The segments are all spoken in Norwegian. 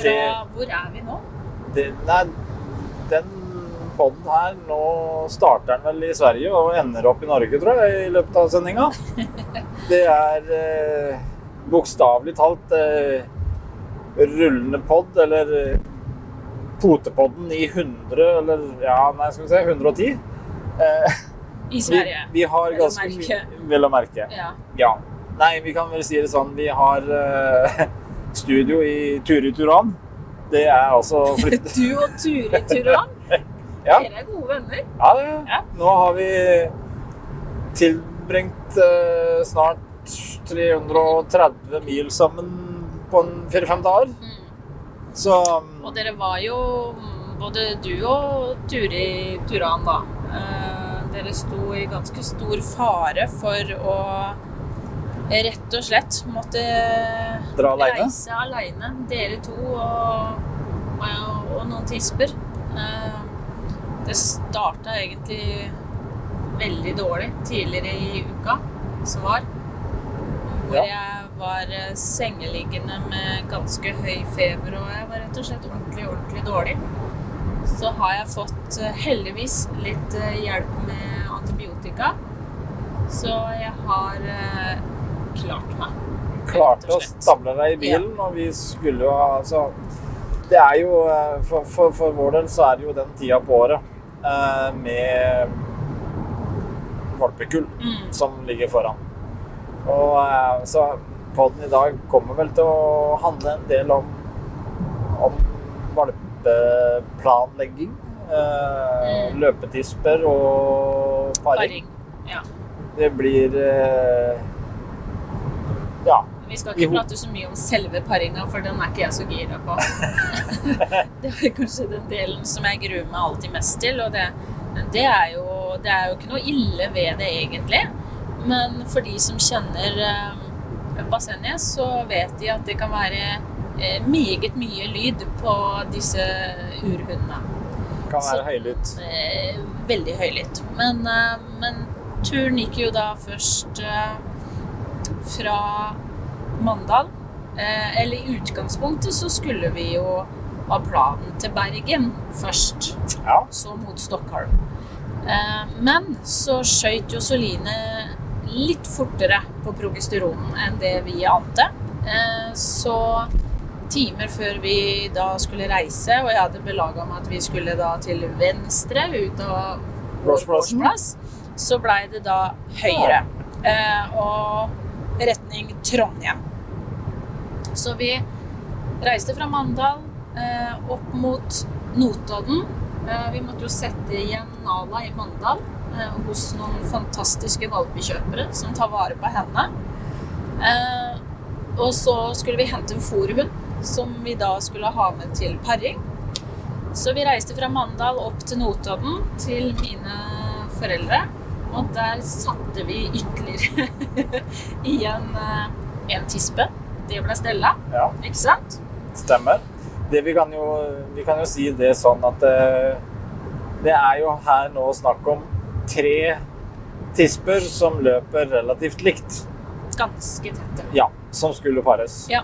Fra hvor er vi nå? det Nei, den poden her Nå starter den vel i Sverige og ender opp i Norge, tror jeg, i løpet av sendinga. Det er eh, bokstavelig talt eh, rullende pod, eller eh, potepodden i 100, eller ja, nei, skal vi se, 110. Eh, I Sverige. vi har Vel å ganske merke. Vel å merke. Ja. Ja. Nei, vi kan vel si det sånn. Vi har eh, studio i Turi Turan. Det er altså flyttet Du og Turi Turan, Ja, dere er gode venner. ja, det, Ja. nå har vi tilbringt eh, snart 330 mil sammen på en fire-fem dager. Mm. Så Og dere var jo mm, både du og Turi Turan, da. eh, Dere sto i ganske stor fare for å rett og slett måtte Dra alene? reise aleine, dere to og, og, og noen tisper. Eh, Det starta egentlig veldig dårlig tidligere i uka som var. Hvor Ja. jeg var eh, sengeliggende med ganske høy feber, og jeg var rett og slett ordentlig, ordentlig dårlig. Så har jeg fått eh, heldigvis litt hjelp med antibiotika. Så jeg har klart meg. klarte å stable deg i bilen, og vi skulle jo ha altså, Det er jo eh, for, for, for vår del så er det jo den tida på året eh, med valpekull Mm. som ligger foran. Og eh, så podden i dag kommer vel til å handle en del om, om valpeplanlegging. Eh, Mm. Løpetisper og paring. Paring. Ja. Det blir eh, Ja. Vi skal ikke prate så mye om selve paringa, for den er ikke jeg så gira på. det er kanskje den delen som jeg gruer meg alltid mest til, og det, det, er jo, det er jo ikke noe ille ved det egentlig. Men for de som kjenner eh, bassenget, så vet de at det kan være eh, meget mye lyd på disse urhundene. Kan være høylytt. Eh, veldig høylytt. Men, eh, men turen gikk jo da først eh, fra Mandal. Eh, eller i utgangspunktet så skulle vi jo ha planen til Bergen først. Ja. Så mot Stockholm. Eh, men så skøyt jo Soline litt fortere på progesteronen enn det vi ante. Eh, så timer før vi da skulle reise, og jeg hadde belaga meg at vi skulle da til venstre ut av vår Gårdsplassen. så blei det da høyre. Og retning Trondheim. Så vi reiste fra Mandal eh, opp mot Notodden. Eh, vi måtte jo sette igjen Nala i Mandal eh, hos noen fantastiske valpekjøpere som tar vare på henne. Eh, og så skulle vi hente en fòrhund som vi da skulle ha med til paring. Så vi reiste fra Mandal opp til Notodden til mine foreldre. Og der satte vi ytterligere igjen eh, en tispe. Det ble Stella, ja. ikke sant? Stemmer. Det vi, kan jo, vi kan jo si det sånn at eh, det er jo her nå snakk om tre tisper som løper relativt likt. Ganske tette. Ja, som skulle pares. Ja.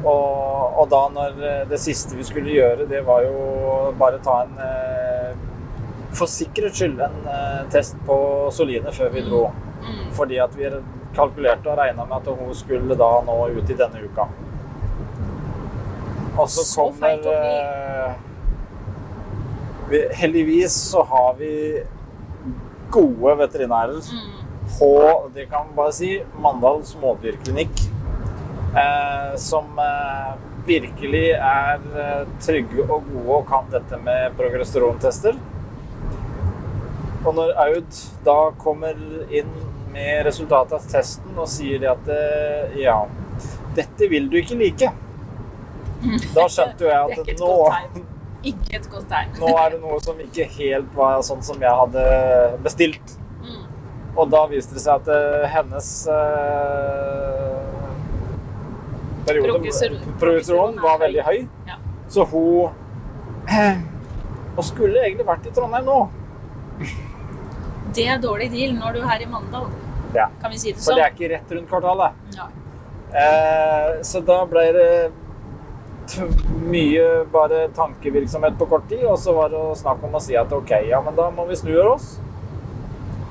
Og, og da når eh, det siste vi skulle gjøre, det var jo bare ta en For sikkerhets skyld en eh, test på Soline før vi dro. Mm. Fordi at vi kalkulerte og regna med at hun skulle da nå ut i denne uka. Og så kommer eh, vi, Heldigvis så har vi gode veterinærer Mm. på det kan man bare si, Mandal smådyrklinikk. Eh, som eh, virkelig er eh, trygge og gode og kan dette med progesterontester. Og når Aud da kommer inn med resultatet av testen og sier at eh, ja, dette vil du ikke like, da skjønte jo jeg at nå. Ikke et godt tegn. nå er det noe som ikke helt var sånn som jeg hadde bestilt. Mm. Og da viste det seg at eh, hennes eh, periode var veldig høy. Ja. Så hun Og skulle egentlig vært i Trondheim nå. Det er dårlig deal når du er her i Mandal. Ja. Kan vi si det sånn? For sånn? det er ikke rett rundt kvartalet. Ja. Eh, så da ble det mye bare tankevirksomhet på kort tid, og så var det snakk om å si at OK, ja, men da må vi snu oss.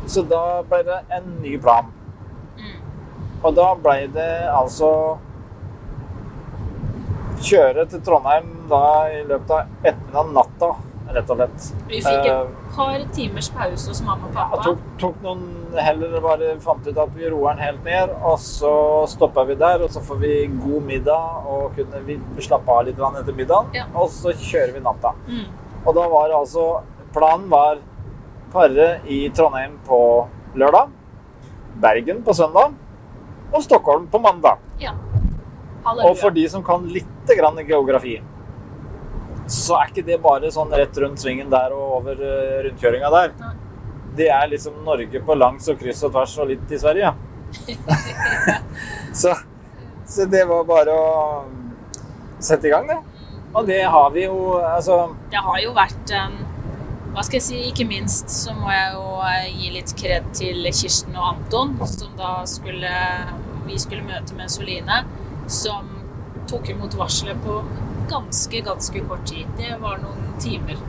Så da ble det en ny plan. Mm. Og da ble det altså Kjøre til Trondheim da i løpet av ettermiddag natta, rett og slett. Vi fikk Eh, et par timers pause hos mamma og pappa. tok, tok noen heller bare fant ut at vi roer den helt ned, og så stoppa vi der, og så får vi god middag og kunne vi slappe av litt etter middagen, Ja. og så kjører vi natta. Mm. Og da var altså Planen var pare i Trondheim på lørdag, Bergen på søndag og Stockholm på mandag. Ja. Og for de som kan litt grann geografi, så er ikke det bare sånn rett rundt svingen der og over eh, rundkjøringa der. Nei. Det er liksom Norge på langs og kryss og tvers og litt i Sverige. så, så det var bare å sette i gang, det. Og det har vi jo Altså Det har jo vært um, Hva skal jeg si, ikke minst så må jeg jo eh, gi litt kred til Kirsten og Anton, som da skulle Vi skulle møte med Soline, som tok imot varselet på ganske, ganske kort tid. Det var noen timer.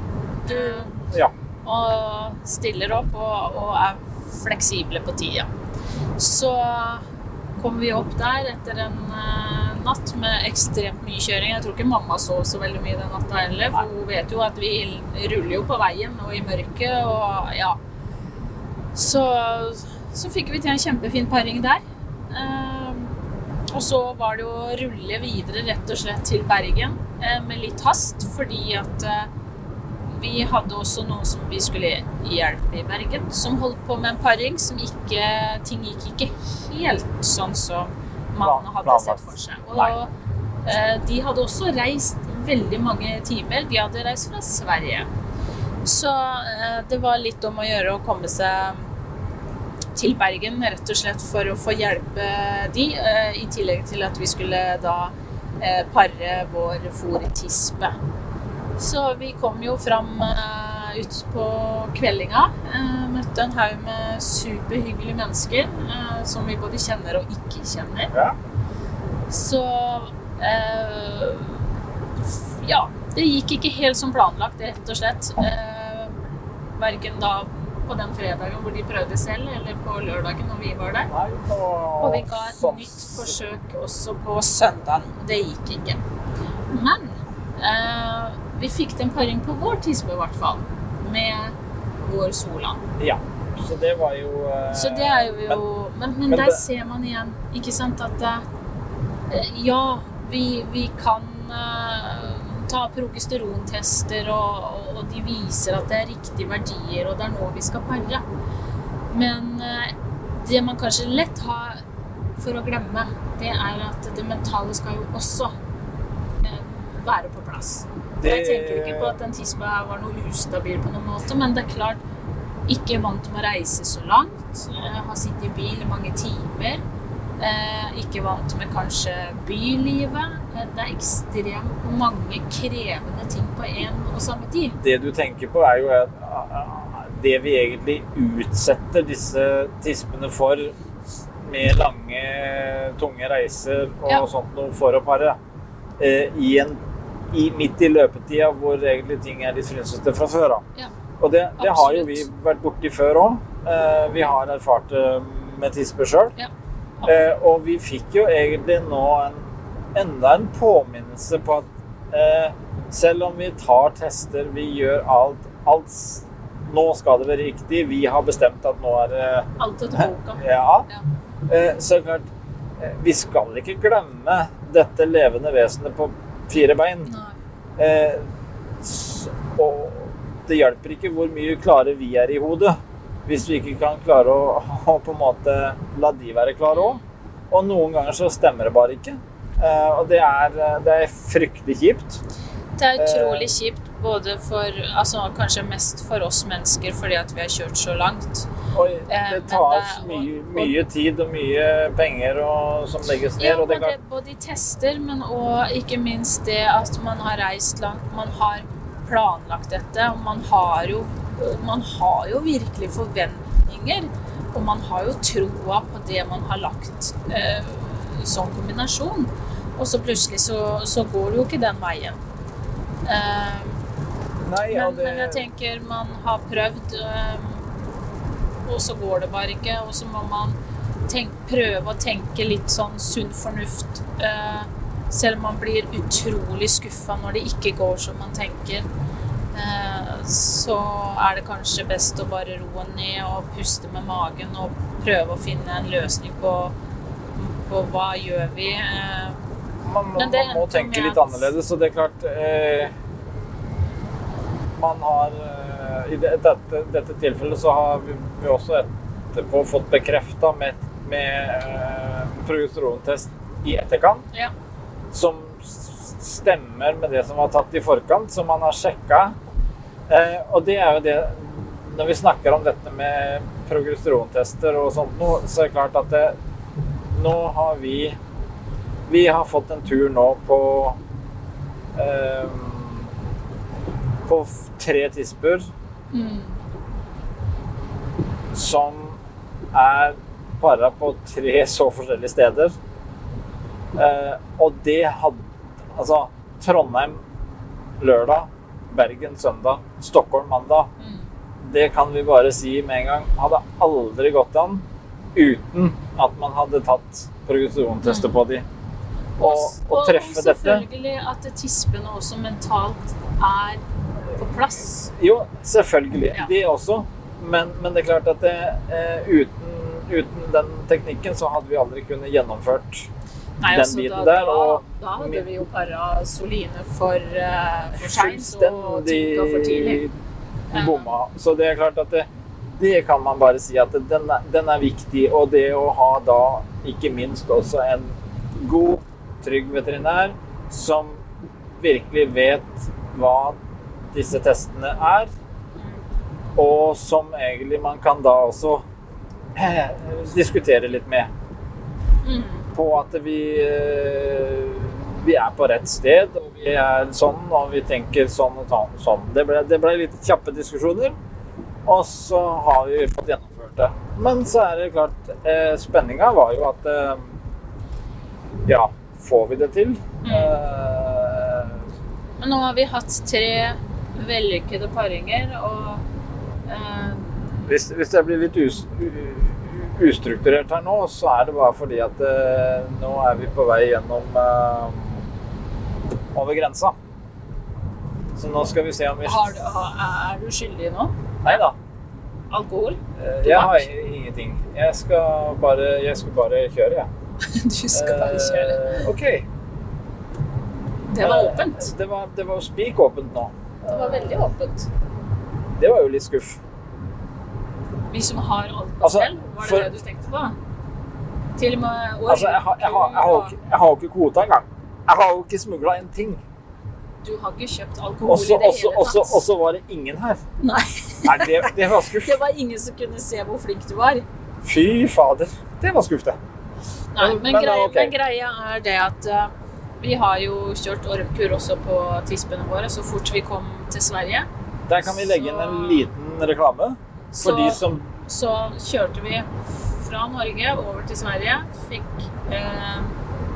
Du Ja. og stiller opp og, og er fleksible på tida. Så kom vi opp der etter en eh, natt med ekstremt mye kjøring. Jeg tror ikke mamma sov så veldig mye den natta heller, for hun vet jo at vi ruller jo på veien og i mørket og ja. Så, så fikk vi til en kjempefin paring der. Eh, og så var det å rulle videre rett og slett til Bergen med litt hast, fordi at eh, vi hadde også noen som vi skulle hjelpe i Bergen, som holdt på med en paring som ikke Ting gikk ikke helt sånn som man hadde sett for seg. Og eh, de hadde også reist veldig mange timer. De hadde reist fra Sverige. Så eh, det var litt om å gjøre å komme seg til Bergen, rett og slett for å få hjelpe de, eh, i tillegg til at vi skulle da eh, pare vår fòrtispe. Så vi kom jo fram eh, ut på kveldinga. Eh, møtte en haug med superhyggelige mennesker eh, som vi både kjenner og ikke kjenner. Ja. Så eh, Ja, det gikk ikke helt som planlagt, rett og slett. Eh, Verken da på den fredagen hvor de prøvde selv, eller på lørdagen når vi var der. Og, vi ga et sånn- nytt forsøk også på søndagen. Det gikk ikke. Men eh, vi fikk til en paring på vår tispe, i hvert fall. Med vår Solan. Ja. Så det var jo eh, Så det er jo Men, men, men der det- ser man igjen, ikke sant, at eh, Ja, vi, vi kan eh, ta progesterontester, og, og, og de viser at det er riktige verdier, og det er nå vi skal pare. Men eh, det man kanskje lett har for å glemme, det er at det mentale skal jo også eh, være på plass. Det... Jeg tenker ikke på at den tispa var noe ustabil på noen måte, men det er klart ikke vant med å reise så langt. eh, Har sittet i bil i mange timer. Ikke vant med kanskje bylivet. Eh, Det er ekstremt mange krevende ting på en og samme tid. Det du tenker på, er jo at ah, det vi egentlig utsetter disse tispene for med lange, tunge reiser og Ja. sånt noe for å pare, eh, i en, i, midt i løpetida hvor egentlig ting er litt frynsete fra før av. Ja. Og det, det har jo vi vært borti før òg. Eh, vi har erfart det med tisper sjøl. Ja. Eh, og vi fikk jo egentlig nå en, enda en påminnelse på at eh, selv om vi tar tester, vi gjør alt, alt Nå skal det være riktig. Vi har bestemt at nå er det Alt etter boka. Ja. Ja. Eh, så klart eh, Vi skal ikke glemme dette levende vesenet på fire bein. Eh, og det hjelper ikke hvor mye klare vi er i hodet, hvis vi ikke kan klare å, å på en måte la de være klare òg. Og noen ganger så stemmer det bare ikke. Eh, og det er, det er fryktelig kjipt. Det er utrolig kjipt både for Altså kanskje mest for oss mennesker fordi at vi har kjørt så langt. Og Eh, det tas tar det- mye, mye tid og mye penger og, som legges ned. Ja, og det kan... både i tester, men òg ikke minst det at man har reist langt. Man har planlagt dette, og man har jo, man har jo virkelig forventninger. og man har jo troa på det man har lagt eh, som kombinasjon. Og så plutselig så, så går det jo ikke den veien. Uh, Nei, ja, men, det, men jeg tenker man har prøvd, uh, og så går det bare ikke. Og så må man tenk, prøve å tenke litt sånn sunn fornuft. Uh, selv om man blir utrolig skuffa når det ikke går som man tenker. Eh, så er det kanskje best å bare roe ned og puste med magen og prøve å finne en løsning på, på hva gjør vi. Eh, man, det man må tenke litt annerledes, og det er klart eh, Man har eh, I dette, dette tilfellet så har vi, vi også etterpå fått bekrefta med, med eh, progesterontest i etterkant, ja. som stemmer med det som var tatt i forkant, som man har sjekka. Eh, og det er jo det Når vi snakker om dette med progesterontester og sånt nå, så er det klart at det, nå har vi Vi har fått en tur nå på eh, På tre tisper Mm. som er para på tre så forskjellige steder. Eh, og det hadde Altså Trondheim lørdag, Bergen søndag, Stockholm mandag. Mm. Det kan vi bare si med en gang. Hadde aldri gått an uten at man hadde tatt progresjonstester på de. Og, og treffe og dette selvfølgelig at tispene også mentalt er på plass. Jo, selvfølgelig. Ja. De også. Men, men det er klart at det, eh, uten, uten den teknikken så hadde vi aldri kunnet gjennomført Nei, den altså, biten da, der. Og da hadde vi jo para Soline for, uh, for seint og tykka for tidlig. bomma. Så det er klart at det, det kan man bare si at den er, den er viktig. Og det å ha da ikke minst også en god, trygg veterinær som virkelig vet hva disse testene er, og som egentlig man kan da også eh, diskutere litt med Mm. på at vi, eh, vi er på rett sted, og vi er sånn, og vi tenker sånn og sånn. Det, ble, det ble litt kjappe diskusjoner, og så har vi fått gjennomført det. Men så er det klart, eh, spenninga var jo at eh, Ja, får vi det til? Eh, Men nå har vi hatt tre vellykkede paringer, og uh, hvis, hvis jeg blir litt us, ustrukturert her nå, så er det bare fordi at uh, nå er vi på vei gjennom over grensa. Så nå skal vi se om vi har du, er du skyldig nå? Nei da. Alkohol? eh, Jeg har ingenting. Jeg skal bare, jeg skal bare kjøre, jeg. Du skal bare kjøre. Eh, OK. Det var Eh, åpent. Det var, det var jo spik nå. Det var veldig åpent. Det var jo litt skuff. Vi som har alt på Altså, stell, var det for- det du tenkte på? Til og med Altså, jeg har, jeg har, jeg har, jo ikke- jeg har ikke kvota engang. Jeg har jo ikke smugla en ting. Du har ikke kjøpt alkohol også, i det også, hele tatt. og så var det ingen her. Nei, Nei, det, det var skuff. det var ingen som kunne se hvor flink du var. Fy fader. Det var skuff, det. Nei, Men- men, greia, okay. men greia er det at uh, vi har jo kjørt ormkur også på tispene våre så fort vi kom til Sverige. Der kan vi legge inn en liten reklame for Så, de som så kjørte vi fra Norge over til Sverige, fikk eh,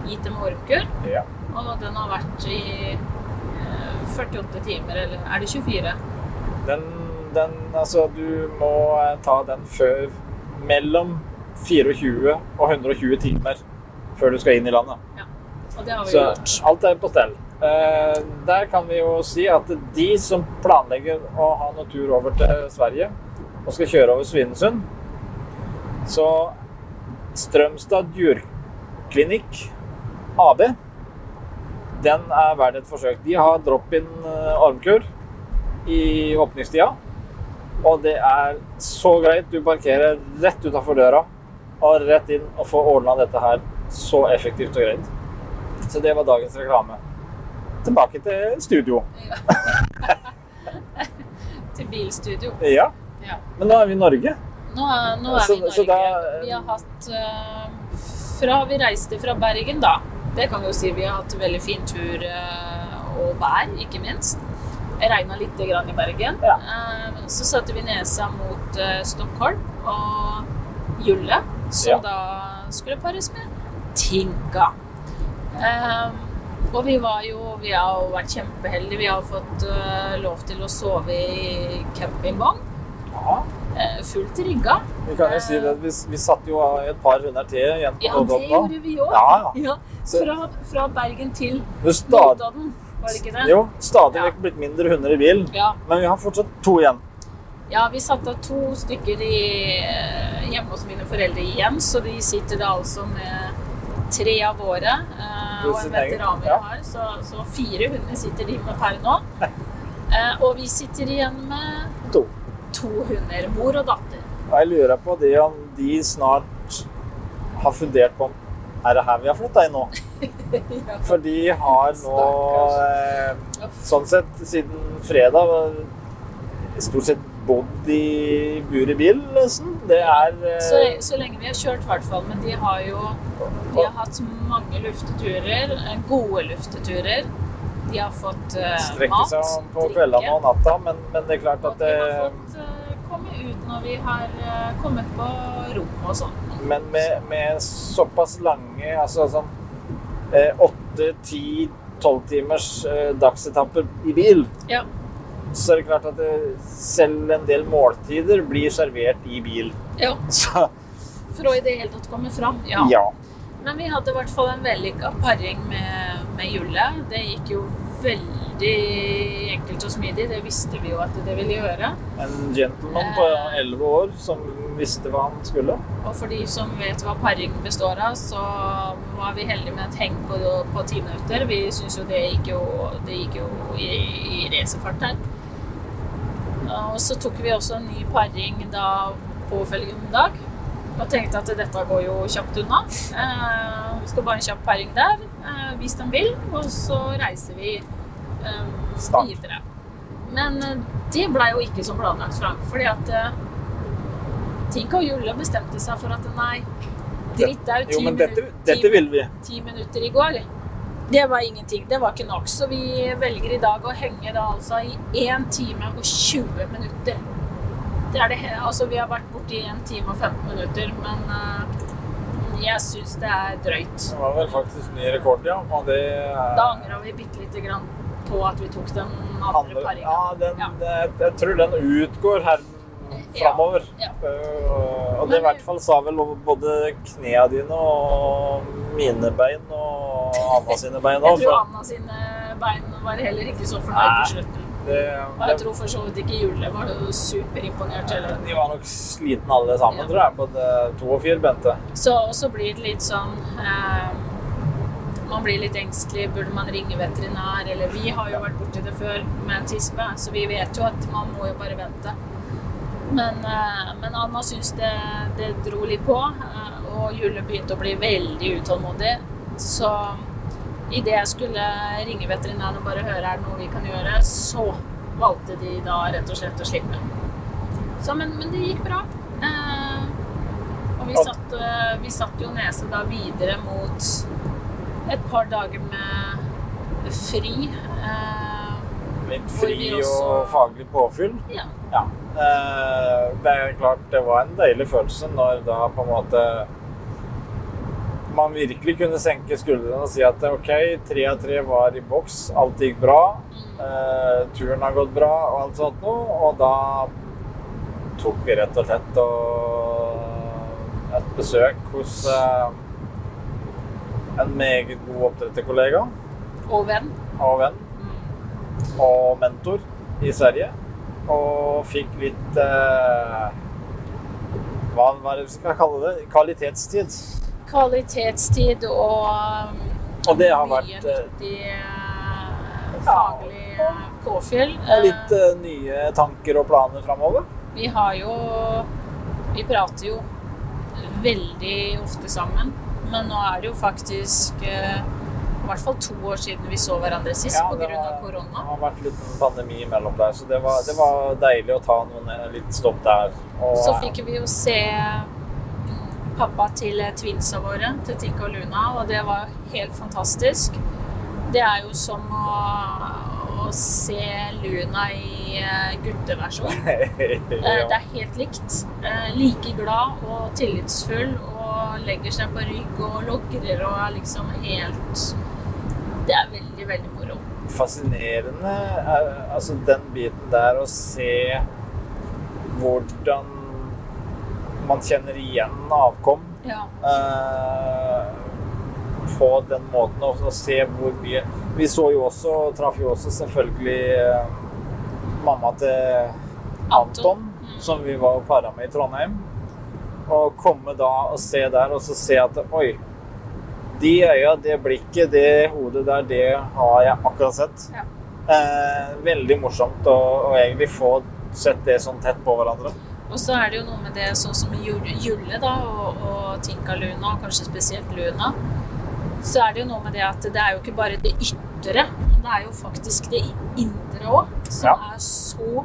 gitt dem ormkur, Ja. og den har vært i eh, 48 timer, eller er det 24? Den, den Altså, du må eh, ta den før Mellom 24 og 120 timer før du skal inn i landet. Og det har vi Så gjort. alt er på stell. Eh, der kan vi jo si at de som planlegger å ha noen tur over til Sverige og skal kjøre over Svinesund, så Strømstad dyrklinikk AB, den er verdt et forsøk. De har drop-in eh, armkur i åpningstida. Og det er så greit. Du parkerer rett utafor døra og rett inn og få ordna dette her så effektivt og greit. Så det var dagens reklame. Tilbake til studio. Til bilstudio. Ja, Ja. men nå er vi i Norge. Nå er, nå er Så- vi i Norge. da- vi har hatt uh, Fra vi reiste fra Bergen, da. Det kan vi jo si. Vi har hatt veldig fin tur uh, og vær, ikke minst. Det regna litt grann i Bergen. Ja. Uh, så satte vi nesa mot eh, Stockholm og Julle, som Ja. da skulle pares med Tigga. Um, og vi var jo Vi har jo vært kjempeheldige. Vi har fått uh, lov til å sove i campingvogn. Ja. Uh, fullt rigga. Vi kan jo si det, vi, vi satt jo et par hunder til igjen på Ja, det gjorde vi òg. Ja, ja. Fra, fra Bergen til Notodden, var det ikke det? jo, stadig vekk blitt mindre hunder i bilen, Ja. men vi har fortsatt to igjen. Ja, vi satte av to stykker i, eh, hjemme hos mine foreldre igjen, så de sitter da altså med tre av våre eh, og en veteran vi har. Så, så fire hunder sitter de med per nå. Eh, og vi sitter igjen med To. to hunder, mor og datter. Jeg lurer på det om de snart har fundert på om er det her vi har flytta inn nå? ja. For de har nå eh, sånn sett siden fredag eh, stort sett bodd i bur i bil, nesten. Det er eh, så, så lenge vi har kjørt, i hvert fall. Men de har jo de har hatt mange lufteturer, eh, gode lufteturer. De har fått uh, Strekke mat, seg på kveldene og natta, men, men det er klart at de har fått uh, komme ut når vi har uh, kommet på rom og sånn. Men med, med såpass lange altså sånn åtte, ti, tolv timers uh, dagsetapper i bil, Ja. Så er det klart at det, selv en del måltider blir servert i bil. ja. Så For å i det hele tatt komme fram. Ja. ja. Men vi hadde i hvert fall en vellykka paring med, med Julle. Det gikk jo veldig enkelt og smidig. Det visste vi jo at det ville gjøre. En gentleman på elleve år som visste hva han skulle. Og for de som vet hva paring består av, så var vi heldige med et heng på, på ti minutter. Vi syns jo det gikk jo, det gikk jo i, i racerfart her. Og så tok vi også en ny paring da påfølgende dag. Og tenkte at dette går jo kjapt unna. Eh, vi skal bare en kjapp paring der, eh, hvis de vil. Og så reiser vi eh, videre. Men det blei jo ikke som planlagt, Frank. Fordi at Tink og Julle bestemte seg for at nei, dritt, det er jo Jo, ti, dette, minu- dette ti, ti minutter i går. Det var ingenting. Det var ikke nok. Så vi velger i dag å henge da altså i 1 time og 20 minutter. Det er det, altså vi har vært borte i 1 time og 15 minutter, men uh, jeg syns det er drøyt. Det var vel faktisk ny rekord, ja. Er- Da angra vi bitte lite grann på at vi tok den andre andre, paringa. ja, den, Ja. det- jeg tror den utgår her framover. Ja. Uh, og det i hvert fall sa vel både knærne dine og mine bein og Anna sine bein Jeg tror Anna sine bein var heller ikke så fornøyd til slutten. Og jeg tror for så vidt ikke Julie var superimponert heller. De var nok slitne alle sammen, Ja. tror jeg. Både to og fire bente. Så og så blir det litt sånn eh, Man blir litt engstelig. Burde man ringe veterinær? Eller vi har jo vært borti det før med en tispe, så vi vet jo at man må jo bare vente. Men, eh, men Anna syntes det, det dro litt på, eh, og Julle begynte å bli veldig utålmodig. Så idet jeg skulle ringe veterinæren og bare høre er det noe vi kan gjøre, så valgte de da rett og slett å slippe. Så, men, men det gikk bra. Eh, og vi satt, vi satt jo nese da videre mot et par dager med fri. Eh, Litt fri også- og faglig påfyll. ja. Ja. Eh, Det er klart det var en deilig følelse når da på en måte man virkelig kunne senke skuldrene og si at OK, tre av tre var i boks, alt gikk bra. eh, turen har gått bra og alt sånt noe. Og da tok vi rett og slett og et besøk hos eh, en meget god oppdretterkollega Og venn. og venn Mm. og mentor i Sverige. Og fikk litt eh, Hva er det vi skal kalle det? Kvalitetstid. Kvalitetstid og um, Og det har mye vært, eh, nyttig eh, faglig ja, påfyll. Og litt eh, nye tanker og planer framover. Vi har jo Vi prater jo veldig ofte sammen, men nå er det jo faktisk eh, i hvert fall to år siden vi så hverandre sist Ja, pga. korona. Det har vært litt pandemi imellom der, så det var, det var deilig å ta noen eh, litt stopp der. Og, Så fikk vi jo se mm, pappa til twinsa våre, til Tinka og Luna, og det var helt fantastisk. Det er jo som å, å se Luna i eh, gutteversjon. Eh, Det er helt likt. Eh, Like glad og tillitsfull og legger seg på rygg og logrer og er liksom helt Det er veldig, veldig moro. Fascinerende er, altså den biten der å se hvordan man kjenner igjen avkom Ja. eh, på den måten, og se hvor mye Vi så jo også, og traff jo også selvfølgelig eh, mamma til Anton, Mm. som vi var para med i Trondheim. Og komme da og se der, og så se at oi, de øya, det blikket, det hodet der, det har jeg akkurat sett. Ja. Eh, veldig morsomt å, å egentlig få sett det sånn tett på hverandre. Og så er det jo noe med det sånn som Julle da, og, og Tinka Luna, og kanskje spesielt Luna, så er det jo noe med det at det er jo ikke bare det ytre, men det er jo faktisk det indre òg, som Ja. er så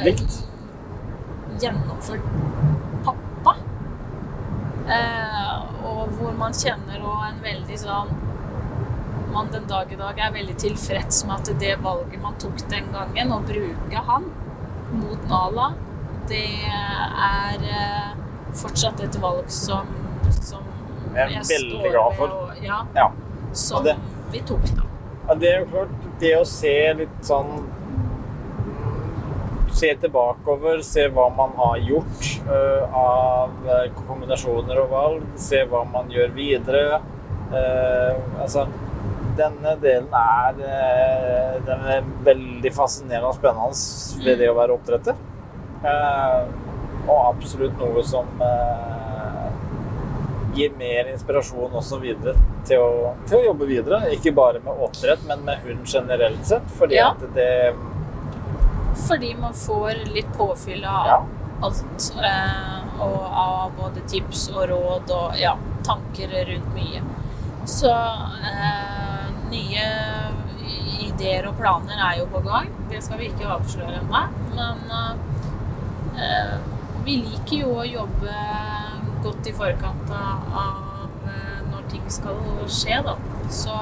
eh, gjennomført pappa. Eh, og hvor man kjenner òg en veldig sånn Man den dag i dag er veldig tilfreds med at det valget man tok den gangen, å bruke han mot Nala, det er eh, fortsatt et valg som, som Jeg er veldig glad for. Og, ja, Ja. som Og det- vi tok, da. Ja, det er jo klart, det å se litt sånn Se tilbakeover, se hva man har gjort uh, av eh, kombinasjoner og valg. Se hva man gjør videre. Uh, altså, denne delen er, uh, den er veldig fascinerende og spennende ved det å være oppdretter. Og absolutt noe som gir mer inspirasjon også videre til å, til å jobbe videre. Ikke bare med oppdrett, men med hund generelt sett. Fordi Ja. at det Fordi man får litt påfyll av Ja. alt. Eh, og av både tips og råd og ja, tanker rundt mye. Så eh, nye ideer og planer er jo på gang. Det skal vi ikke avsløre ennå. Men eh, vi liker jo å jobbe godt i forkant av eh, når ting skal skje, da. Så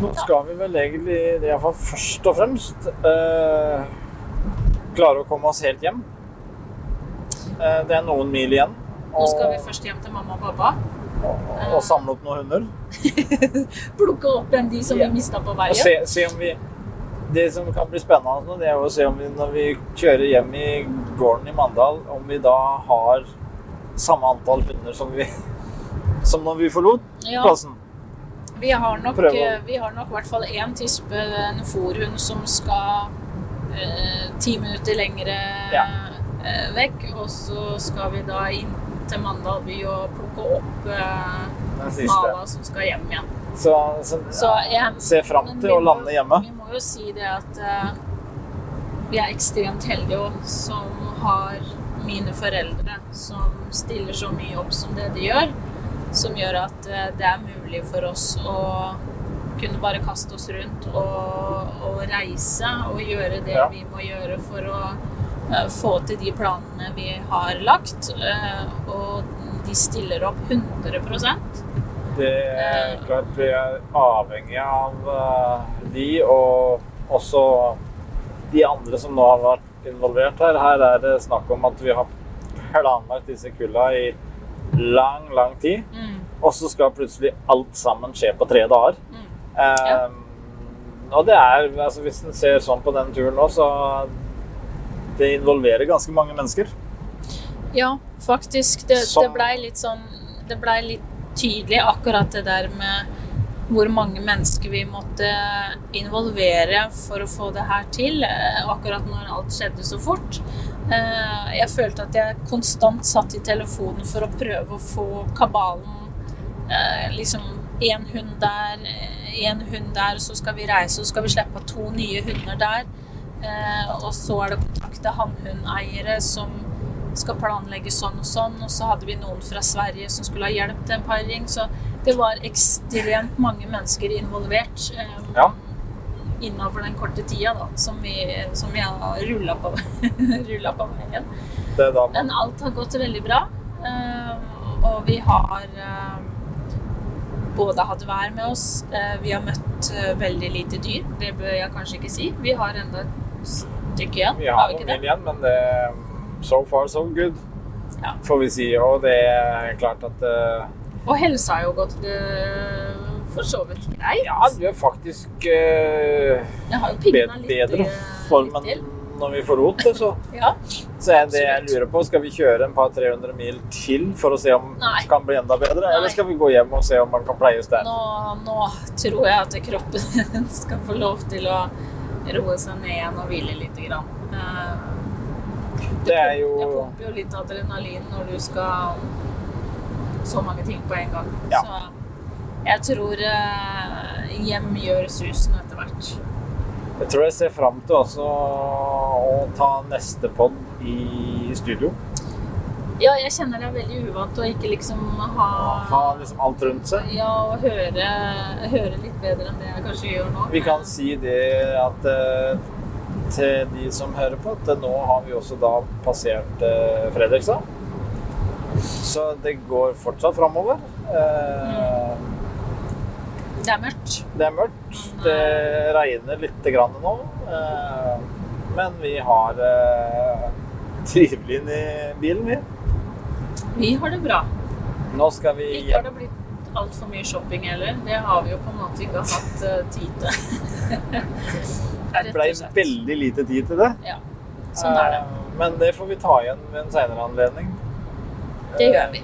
Nå skal vi vel egentlig i hvert fall først og fremst eh, klare å komme oss helt hjem. Eh, det er noen mil igjen. nå skal vi først hjem til mamma og pappa. og, og samle opp noen hunder. Plukke opp igjen de som Ja. vi mista på Og veien. se, se om vi Det som kan bli spennende nå, det er å se om vi når vi kjører hjem i gården i Mandal, om vi da har samme antall hunder som vi som når vi forlot Ja, plassen. Vi har nok eh, Vi har nok i hvert fall én tispe, en forhund, som skal eh, ti minutter lengre Ja. eh, vekk. Og så skal vi da inn til Mandal by og plukke opp eh. Mala som skal hjem igjen. Så, så, Så jeg se fram til å må- lande hjemme. Vi må jo si det at eh, vi er ekstremt heldige også, som har mine foreldre som stiller så mye opp som det de gjør. Som gjør at eh, det er mulig for oss å kunne bare kaste oss rundt og, og reise og gjøre det Ja. vi må gjøre for å uh, få til de planene vi har lagt. Uh, og de stiller opp 100% Det er klart vi er avhengig av uh, de, og også de andre som nå har vært involvert her. Her er det snakk om at vi har planlagt disse kulla i lang, lang tid. mm, Og så skal plutselig alt sammen skje på tre dager. mm. Eh, Og det er, altså hvis en ser sånn på den turen nå, så det involverer ganske mange mennesker. Ja, faktisk. Det, Som- det blei litt sånn Det blei litt tydelig akkurat det der med hvor mange mennesker vi måtte involvere for å få det her til. eh, Akkurat når alt skjedde så fort. Eh, Jeg følte at jeg konstant satt i telefonen for å prøve å få kabalen Liksom én hund der, én hund der, så skal vi reise, og så skal vi slippe to nye hunder der. Eh, og så er det kontakte hannhundeiere som skal planlegge sånn og sånn. Og så hadde vi noen fra Sverige som skulle ha hjelp til en paring. Så det var ekstremt mange mennesker involvert eh, Ja. innenfor den korte tida da, som vi, som vi har rulla på, på veien. Men alt har gått veldig bra. eh, Og vi har eh, både hatt vær med oss, eh, vi har møtt eh, veldig lite dyr. Det bør jeg kanskje ikke si. Vi har enda et stykke igjen. Vi har vi noen ikke det? mil igjen, men det so far so good, Ja. får vi si. Og det er klart at uh... Og helsa har jo gått for så vidt greit. Ja, du er faktisk uh, Jeg har jo bed, pigna litt, bedre form enn når vi forlot det, så, Ja. så er det jeg lurer på. Skal vi kjøre en par 300 mil til for å se om Nei. det kan bli enda bedre? Nei. Eller skal vi gå hjem og se om man kan pleies der? Nå, nå tror jeg at kroppen skal få lov til å roe seg ned igjen og hvile litt. Grann. Eh, Det er Det jo pumper jo litt adrenalin når du skal så mange ting på en gang. Ja. Så jeg tror eh, hjem gjør susen etter hvert. Jeg tror jeg ser fram til også å ta neste pod i studio. Ja, jeg kjenner det er veldig uvant å ikke liksom ha Ha liksom alt rundt seg. Ja, og høre, høre litt bedre enn det jeg kanskje gjør nå. Vi kan si det at eh, til de som hører på, at nå har vi også da passert eh, Fredrikstad. Så det går fortsatt framover. Eh, Det er mørkt. Det er mørkt. Det regner lite grann nå. eh, Men vi har eh, trivelig inni bilen, vi. Vi har det bra. Nå skal vi Ikke har det blitt altfor mye shopping heller. Det har vi jo på en måte ikke hatt eh, tid til. Det ble veldig lite tid til det. Ja, sånn er det. Eh, Men det får vi ta igjen ved en senere anledning. Det gjør vi.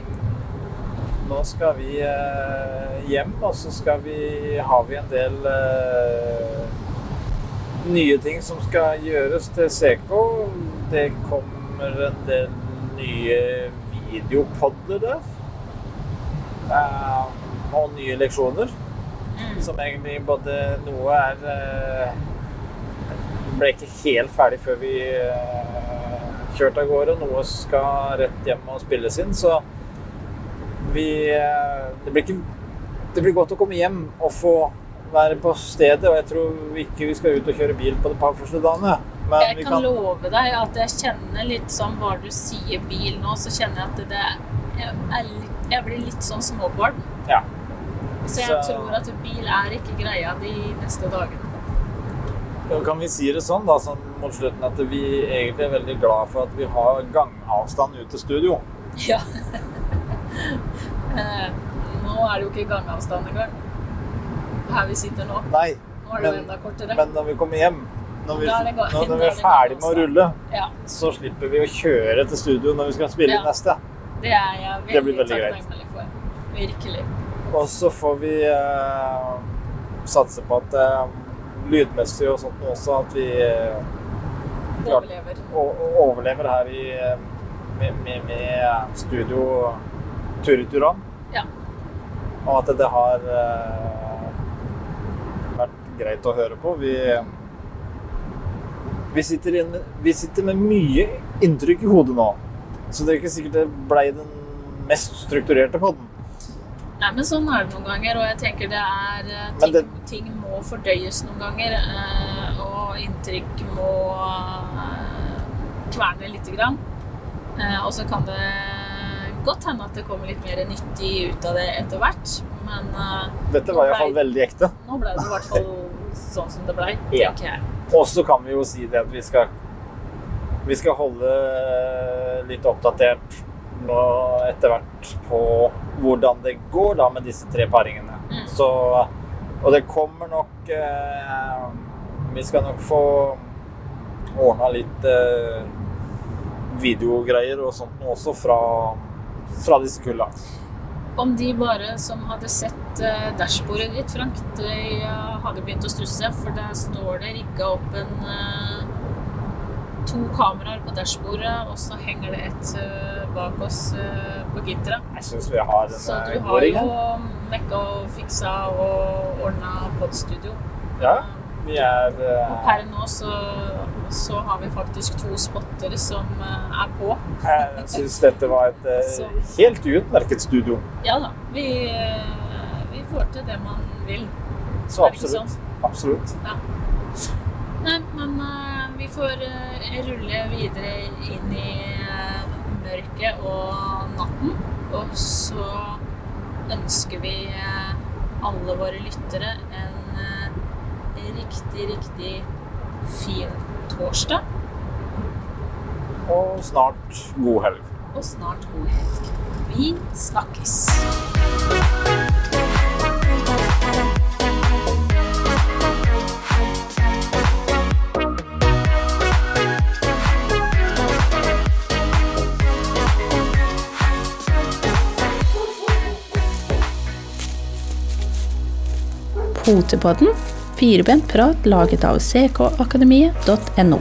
Nå skal vi eh, hjem, og så skal vi, har vi en del eh, nye ting som skal gjøres til CK. Det kommer en del nye videopodder der. Eh, og nye leksjoner. Mm. Som egentlig både noe er Ble ikke helt ferdig før vi kjørte av gårde. og Noe skal rett hjem og spilles inn. Så vi eh, det, blir ikke, det blir godt å komme hjem og få være på stedet. Og jeg tror ikke vi skal ut og kjøre bil på de par første dagene. Men Jeg vi kan kan love deg at jeg kjenner litt sånn Bare du sier bil nå, så kjenner jeg at det jeg, er litt, jeg blir litt sånn småbarn. Ja. Så jeg Så- tror at bil er ikke greia de neste dagene. Kan vi si det sånn da, sånn mot slutten at vi egentlig er veldig glad for at vi har gangavstand ut til studio. Ja. Eh, nå er det jo ikke gangavstand engang. Her vi sitter nå. Nei, Nå er det jo enda kortere. men når vi kommer hjem, når vi, er når, når vi er ferdig med å rulle, Ja, så slipper vi å kjøre til studio når vi skal spille Ja. neste. det er jeg Det blir veldig veldig greit. takknemlig for. Virkelig. Og så får vi eh, satse på at eh, lydmessig og sånt også at vi eh, klart Overlever. o- o- overlever her i, eh, med, med, med studio Turituran. Ja. Og at det har eh, vært greit å høre på. Vi, vi, sitter inn, vi sitter med mye inntrykk i hodet nå. Så det er ikke sikkert det ble den mest strukturerte podden. Nei, men sånn er det noen ganger, og jeg tenker det er eh, ting, det- ting må fordøyes noen ganger, eh, og inntrykk må kverne lite grann. Og så kan det godt hende at det kommer litt mer nyttig ut av det etter hvert, men eh, Dette var iallfall veldig ekte. nå ble det i hvert fall sånn som det blei, Ja. tenker jeg. Og så kan vi jo si det at vi skal Vi skal holde litt oppdatert nå etter hvert på hvordan det går da med disse tre paringene. Mm. Så Og det kommer nok eh, Vi skal nok få ordna litt eh, videogreier og sånt nå også fra, fra disse kulla. Om de bare som hadde sett eh, dashbordet ditt, Frank, de hadde begynt å stusse, for der står det rigga opp en eh, to kameraer på dashbordet, og så henger det et eh, bak oss på gitteret. Jeg syns vi har en Så du har jo mekka og fiksa og ordna podstudio. Ja, vi er uh, per nå så, så har vi faktisk to spotter som uh, er på. Jeg syns dette var et uh, helt utmerket studio. Ja da, vi, vi får til det man vil. Så absolutt. Sånn? absolutt. Absolutt. Nei, men vi får rulle videre inn i mørket og natten. Og så ønsker vi alle våre lyttere en riktig, riktig fin torsdag. og snart god helg. Og snart god helg. Vi snakkes. Potepodden, firebent prat laget av ckakademiet.no.